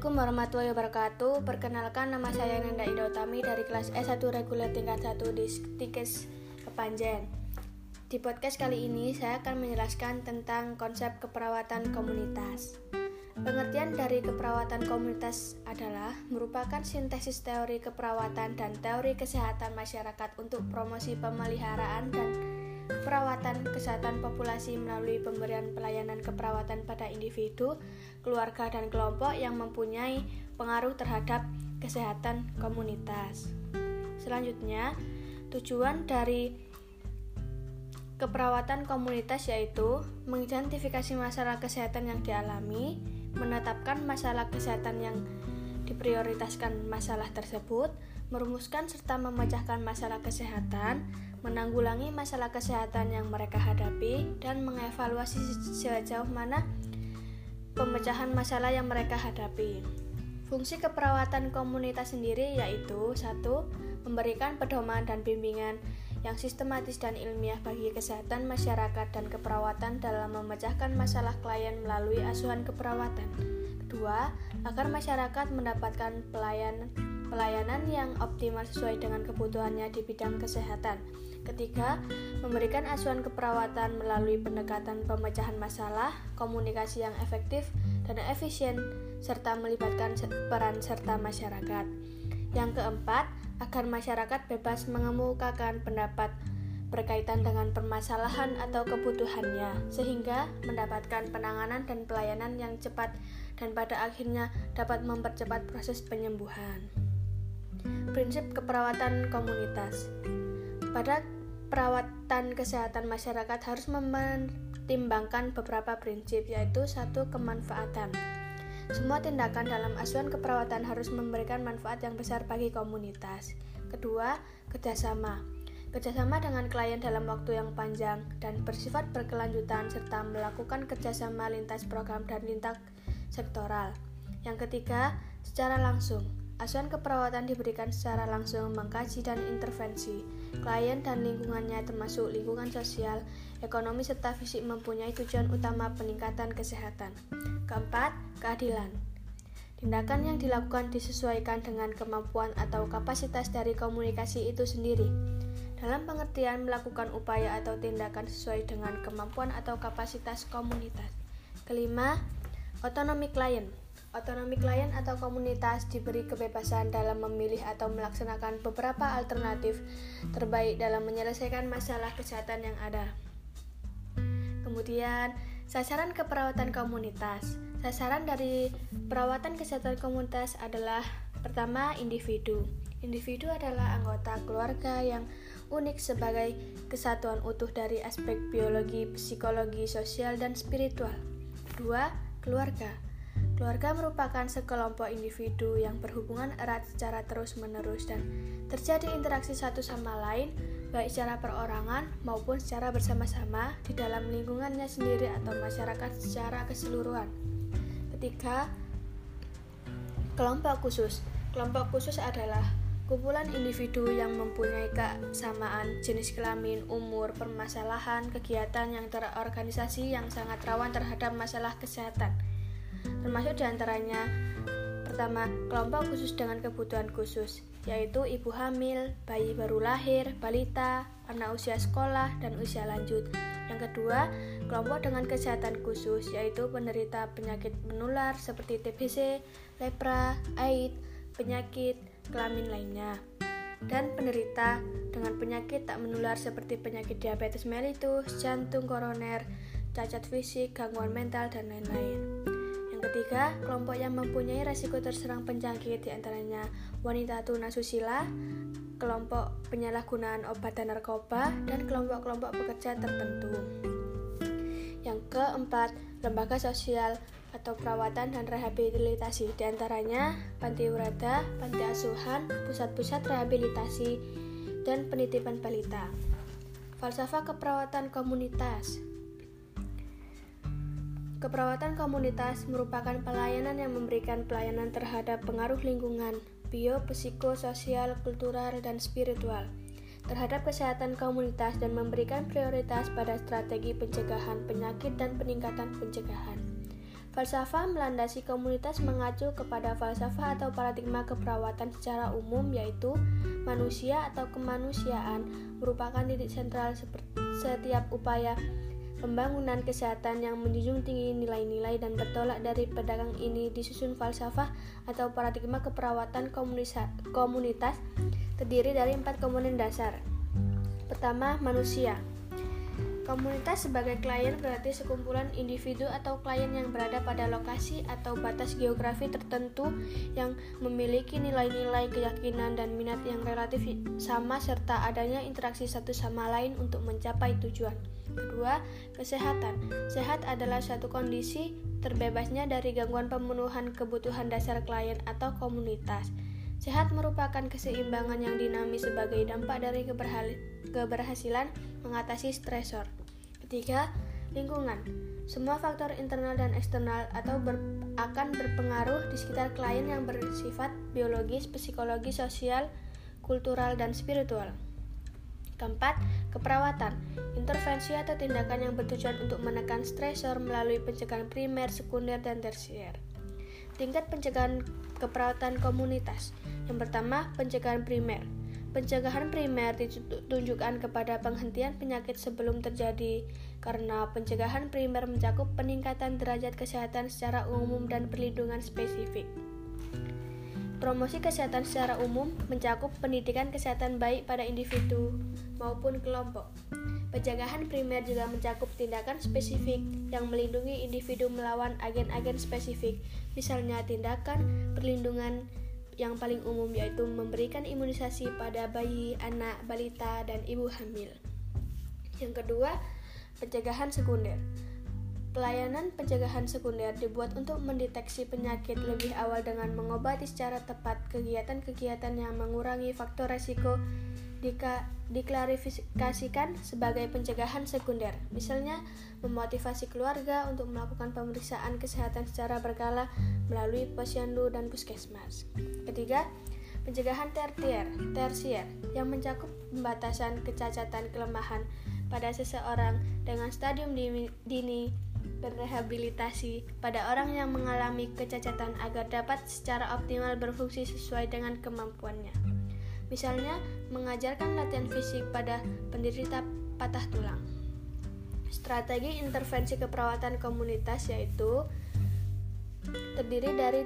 Assalamualaikum warahmatullahi wabarakatuh. Perkenalkan nama saya Nanda Ida Utami dari kelas S1 reguler tingkat 1 di Tikes Kepanjen. Di podcast kali ini saya akan menjelaskan tentang konsep keperawatan komunitas. Pengertian dari keperawatan komunitas adalah merupakan sintesis teori keperawatan dan teori kesehatan masyarakat untuk promosi pemeliharaan dan perawatan kesehatan populasi melalui pemberian pelayanan keperawatan pada individu, keluarga, dan kelompok yang mempunyai pengaruh terhadap kesehatan komunitas. Selanjutnya, tujuan dari keperawatan komunitas yaitu mengidentifikasi masalah kesehatan yang dialami, menetapkan masalah kesehatan yang diprioritaskan masalah tersebut, merumuskan serta memecahkan masalah kesehatan, menanggulangi masalah kesehatan yang mereka hadapi, dan mengevaluasi sejauh mana pemecahan masalah yang mereka hadapi. Fungsi keperawatan komunitas sendiri yaitu satu, memberikan pedoman dan bimbingan yang sistematis dan ilmiah bagi kesehatan masyarakat dan keperawatan dalam memecahkan masalah klien melalui asuhan keperawatan. Kedua, agar masyarakat mendapatkan pelayanan pelayanan yang optimal sesuai dengan kebutuhannya di bidang kesehatan. Ketiga, memberikan asuhan keperawatan melalui pendekatan pemecahan masalah, komunikasi yang efektif dan efisien, serta melibatkan peran serta masyarakat. Yang keempat, agar masyarakat bebas mengemukakan pendapat berkaitan dengan permasalahan atau kebutuhannya, sehingga mendapatkan penanganan dan pelayanan yang cepat dan pada akhirnya dapat mempercepat proses penyembuhan. Prinsip keperawatan komunitas. Pada perawatan kesehatan masyarakat harus mempertimbangkan beberapa prinsip yaitu satu kemanfaatan. Semua tindakan dalam asuhan keperawatan harus memberikan manfaat yang besar bagi komunitas. Kedua, kerjasama. Kerjasama dengan klien dalam waktu yang panjang dan bersifat berkelanjutan serta melakukan kerjasama lintas program dan lintas sektoral. Yang ketiga, secara langsung. Asuhan keperawatan diberikan secara langsung mengkaji dan intervensi. Klien dan lingkungannya termasuk lingkungan sosial, ekonomi serta fisik mempunyai tujuan utama peningkatan kesehatan. Keempat, keadilan. Tindakan yang dilakukan disesuaikan dengan kemampuan atau kapasitas dari komunikasi itu sendiri. Dalam pengertian melakukan upaya atau tindakan sesuai dengan kemampuan atau kapasitas komunitas. Kelima, otonomi klien. Otonomi klien atau komunitas diberi kebebasan dalam memilih atau melaksanakan beberapa alternatif terbaik dalam menyelesaikan masalah kesehatan yang ada. Kemudian, sasaran keperawatan komunitas. Sasaran dari perawatan kesehatan komunitas adalah pertama individu. Individu adalah anggota keluarga yang unik sebagai kesatuan utuh dari aspek biologi, psikologi, sosial, dan spiritual. Dua, keluarga Keluarga merupakan sekelompok individu yang berhubungan erat secara terus-menerus dan terjadi interaksi satu sama lain, baik secara perorangan maupun secara bersama-sama di dalam lingkungannya sendiri atau masyarakat secara keseluruhan. Ketiga, kelompok khusus. Kelompok khusus adalah kumpulan individu yang mempunyai kesamaan jenis kelamin, umur, permasalahan, kegiatan yang terorganisasi yang sangat rawan terhadap masalah kesehatan termasuk di antaranya pertama kelompok khusus dengan kebutuhan khusus yaitu ibu hamil, bayi baru lahir, balita, anak usia sekolah, dan usia lanjut. Yang kedua, kelompok dengan kesehatan khusus yaitu penderita penyakit menular seperti TBC, lepra, AIDS, penyakit kelamin lainnya. Dan penderita dengan penyakit tak menular seperti penyakit diabetes mellitus, jantung koroner, cacat fisik, gangguan mental, dan lain-lain. Yang ketiga, kelompok yang mempunyai resiko terserang penyakit di antaranya wanita tunasusila, kelompok penyalahgunaan obat dan narkoba, dan kelompok-kelompok pekerja tertentu. Yang keempat, lembaga sosial atau perawatan dan rehabilitasi di antaranya panti urada, panti asuhan, pusat-pusat rehabilitasi, dan penitipan balita. Falsafah keperawatan komunitas Keperawatan komunitas merupakan pelayanan yang memberikan pelayanan terhadap pengaruh lingkungan, bio, psikososial, kultural, dan spiritual terhadap kesehatan komunitas dan memberikan prioritas pada strategi pencegahan penyakit dan peningkatan pencegahan. Falsafah melandasi komunitas mengacu kepada falsafah atau paradigma keperawatan secara umum yaitu manusia atau kemanusiaan merupakan titik sentral setiap upaya pembangunan kesehatan yang menjunjung tinggi nilai-nilai dan bertolak dari pedagang ini disusun falsafah atau paradigma keperawatan komunitas terdiri dari empat komponen dasar. Pertama, manusia. Komunitas sebagai klien berarti sekumpulan individu atau klien yang berada pada lokasi atau batas geografi tertentu yang memiliki nilai-nilai keyakinan dan minat yang relatif sama serta adanya interaksi satu sama lain untuk mencapai tujuan. Kedua, kesehatan. Sehat adalah suatu kondisi terbebasnya dari gangguan pemenuhan kebutuhan dasar klien atau komunitas. Sehat merupakan keseimbangan yang dinamis sebagai dampak dari keberhasilan mengatasi stresor. Ketiga, lingkungan. Semua faktor internal dan eksternal atau ber, akan berpengaruh di sekitar klien yang bersifat biologis, psikologi, sosial, kultural, dan spiritual. Keempat, keperawatan. Intervensi atau tindakan yang bertujuan untuk menekan stresor melalui pencegahan primer, sekunder, dan tersier. Tingkat pencegahan keperawatan komunitas. Yang pertama, pencegahan primer. Pencegahan primer ditunjukkan kepada penghentian penyakit sebelum terjadi karena pencegahan primer mencakup peningkatan derajat kesehatan secara umum dan perlindungan spesifik. Promosi kesehatan secara umum mencakup pendidikan kesehatan baik pada individu maupun kelompok. Pencegahan primer juga mencakup tindakan spesifik yang melindungi individu melawan agen-agen spesifik, misalnya tindakan perlindungan yang paling umum yaitu memberikan imunisasi pada bayi, anak, balita, dan ibu hamil. Yang kedua, pencegahan sekunder. Pelayanan pencegahan sekunder dibuat untuk mendeteksi penyakit lebih awal dengan mengobati secara tepat kegiatan-kegiatan yang mengurangi faktor resiko diklarifikasikan sebagai pencegahan sekunder. Misalnya, memotivasi keluarga untuk melakukan pemeriksaan kesehatan secara berkala melalui posyandu dan puskesmas. Ketiga, pencegahan tertier, tersier yang mencakup pembatasan kecacatan kelemahan pada seseorang dengan stadium dini rehabilitasi pada orang yang mengalami kecacatan agar dapat secara optimal berfungsi sesuai dengan kemampuannya. Misalnya, mengajarkan latihan fisik pada penderita patah tulang. Strategi intervensi keperawatan komunitas yaitu terdiri dari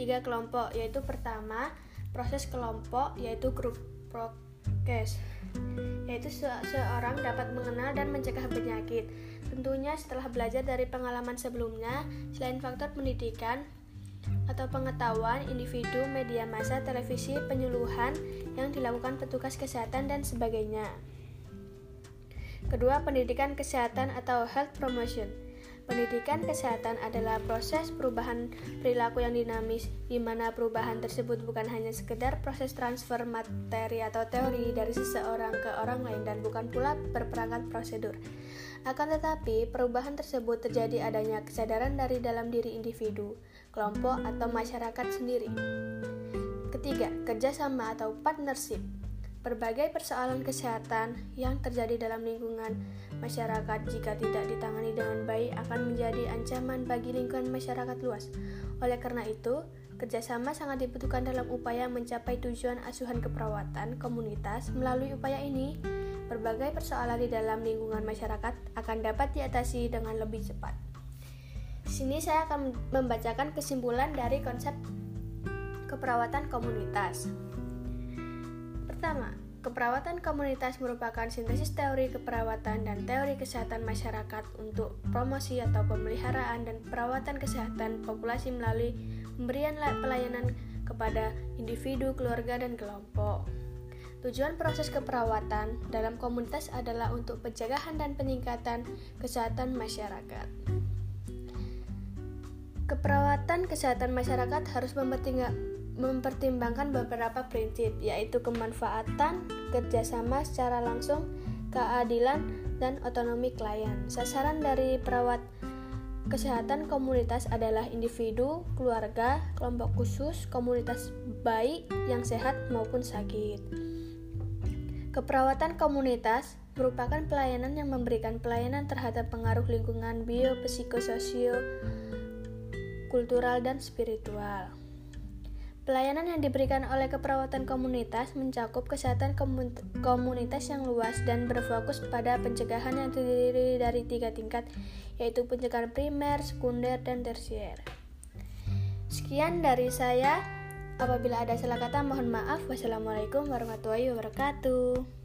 tiga kelompok, yaitu pertama proses kelompok yaitu grup prokes, yaitu se seorang dapat mengenal dan mencegah penyakit. Tentunya setelah belajar dari pengalaman sebelumnya, selain faktor pendidikan, atau pengetahuan individu, media massa, televisi, penyuluhan yang dilakukan petugas kesehatan dan sebagainya. Kedua, pendidikan kesehatan atau health promotion. Pendidikan kesehatan adalah proses perubahan perilaku yang dinamis, di mana perubahan tersebut bukan hanya sekedar proses transfer materi atau teori dari seseorang ke orang lain dan bukan pula berperangkat prosedur. Akan tetapi, perubahan tersebut terjadi adanya kesadaran dari dalam diri individu, kelompok, atau masyarakat sendiri. Ketiga, kerjasama atau partnership. Berbagai persoalan kesehatan yang terjadi dalam lingkungan masyarakat jika tidak ditangani dengan baik akan menjadi ancaman bagi lingkungan masyarakat luas. Oleh karena itu, kerjasama sangat dibutuhkan dalam upaya mencapai tujuan asuhan keperawatan komunitas. Melalui upaya ini, berbagai persoalan di dalam lingkungan masyarakat akan dapat diatasi dengan lebih cepat. Di sini saya akan membacakan kesimpulan dari konsep keperawatan komunitas. Pertama, keperawatan komunitas merupakan sintesis teori keperawatan dan teori kesehatan masyarakat untuk promosi atau pemeliharaan dan perawatan kesehatan populasi melalui pemberian pelayanan kepada individu, keluarga, dan kelompok. Tujuan proses keperawatan dalam komunitas adalah untuk pencegahan dan peningkatan kesehatan masyarakat. Keperawatan kesehatan masyarakat harus mempertimbangkan beberapa prinsip, yaitu kemanfaatan, kerjasama secara langsung, keadilan, dan otonomi klien. Sasaran dari perawat kesehatan komunitas adalah individu, keluarga, kelompok khusus, komunitas baik yang sehat maupun sakit. Keperawatan komunitas merupakan pelayanan yang memberikan pelayanan terhadap pengaruh lingkungan bio, psikososio, kultural, dan spiritual. Pelayanan yang diberikan oleh keperawatan komunitas mencakup kesehatan komunitas yang luas dan berfokus pada pencegahan yang terdiri dari tiga tingkat, yaitu pencegahan primer, sekunder, dan tersier. Sekian dari saya. Apabila ada salah kata, mohon maaf. Wassalamualaikum warahmatullahi wabarakatuh.